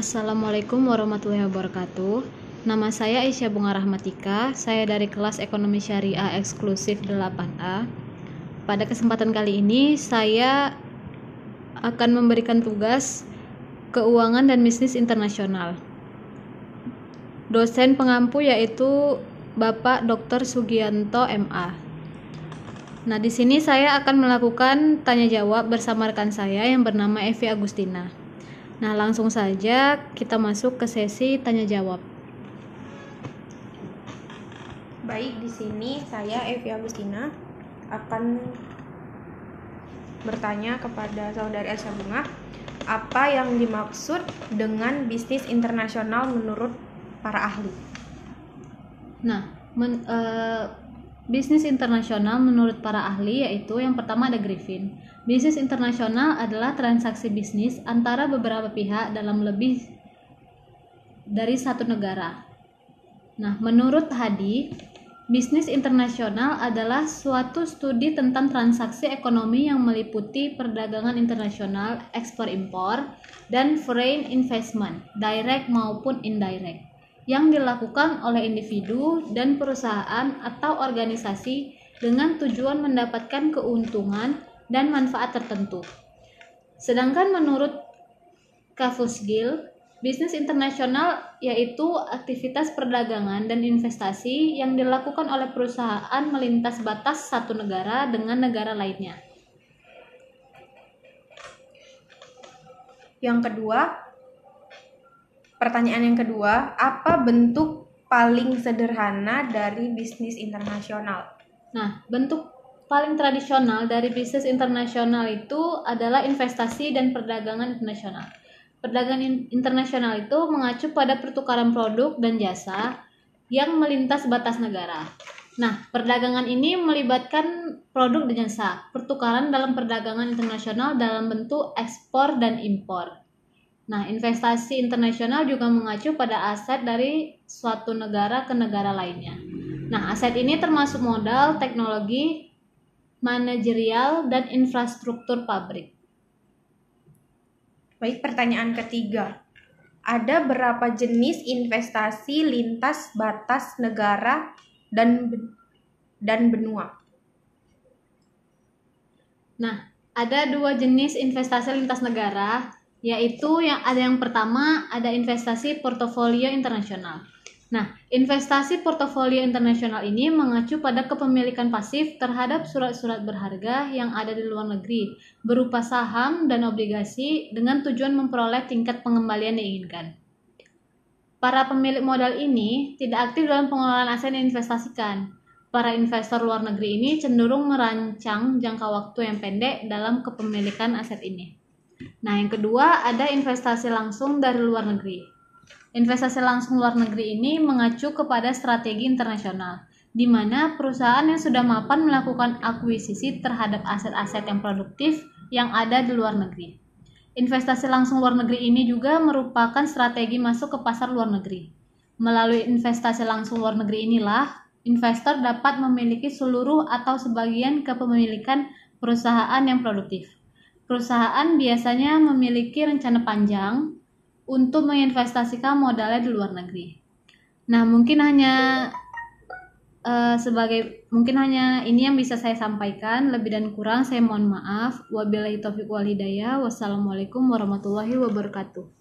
Assalamualaikum warahmatullahi wabarakatuh. Nama saya Aisyah Bunga Rahmatika. Saya dari kelas Ekonomi Syariah Eksklusif 8A. Pada kesempatan kali ini saya akan memberikan tugas keuangan dan bisnis internasional. Dosen pengampu yaitu Bapak Dr. Sugianto MA. Nah, di sini saya akan melakukan tanya jawab bersama rekan saya yang bernama Evi Agustina. Nah, langsung saja kita masuk ke sesi tanya jawab. Baik, di sini saya Evi Agustina akan bertanya kepada saudari Elsa Bunga, apa yang dimaksud dengan bisnis internasional menurut para ahli? Nah, men, uh, bisnis internasional menurut para ahli yaitu yang pertama ada Griffin. Bisnis internasional adalah transaksi bisnis antara beberapa pihak dalam lebih dari satu negara. Nah, menurut Hadi, bisnis internasional adalah suatu studi tentang transaksi ekonomi yang meliputi perdagangan internasional, ekspor impor, dan foreign investment, direct maupun indirect, yang dilakukan oleh individu dan perusahaan atau organisasi dengan tujuan mendapatkan keuntungan dan manfaat tertentu. Sedangkan menurut Kavus Gill, bisnis internasional yaitu aktivitas perdagangan dan investasi yang dilakukan oleh perusahaan melintas batas satu negara dengan negara lainnya. Yang kedua, pertanyaan yang kedua, apa bentuk paling sederhana dari bisnis internasional? Nah, bentuk paling tradisional dari bisnis internasional itu adalah investasi dan perdagangan internasional. Perdagangan internasional itu mengacu pada pertukaran produk dan jasa yang melintas batas negara. Nah, perdagangan ini melibatkan produk dan jasa, pertukaran dalam perdagangan internasional dalam bentuk ekspor dan impor. Nah, investasi internasional juga mengacu pada aset dari suatu negara ke negara lainnya. Nah, aset ini termasuk modal, teknologi, manajerial, dan infrastruktur pabrik. Baik, pertanyaan ketiga. Ada berapa jenis investasi lintas batas negara dan dan benua? Nah, ada dua jenis investasi lintas negara, yaitu yang ada yang pertama ada investasi portofolio internasional. Nah, investasi portofolio internasional ini mengacu pada kepemilikan pasif terhadap surat-surat berharga yang ada di luar negeri, berupa saham dan obligasi dengan tujuan memperoleh tingkat pengembalian yang diinginkan. Para pemilik modal ini tidak aktif dalam pengelolaan aset yang diinvestasikan. Para investor luar negeri ini cenderung merancang jangka waktu yang pendek dalam kepemilikan aset ini. Nah, yang kedua ada investasi langsung dari luar negeri. Investasi langsung luar negeri ini mengacu kepada strategi internasional, di mana perusahaan yang sudah mapan melakukan akuisisi terhadap aset-aset yang produktif yang ada di luar negeri. Investasi langsung luar negeri ini juga merupakan strategi masuk ke pasar luar negeri. Melalui investasi langsung luar negeri inilah, investor dapat memiliki seluruh atau sebagian kepemilikan perusahaan yang produktif. Perusahaan biasanya memiliki rencana panjang untuk menginvestasikan modalnya di luar negeri. Nah, mungkin hanya uh, sebagai mungkin hanya ini yang bisa saya sampaikan. Lebih dan kurang saya mohon maaf. Wabillahi taufiq wal hidayah. Wassalamualaikum warahmatullahi wabarakatuh.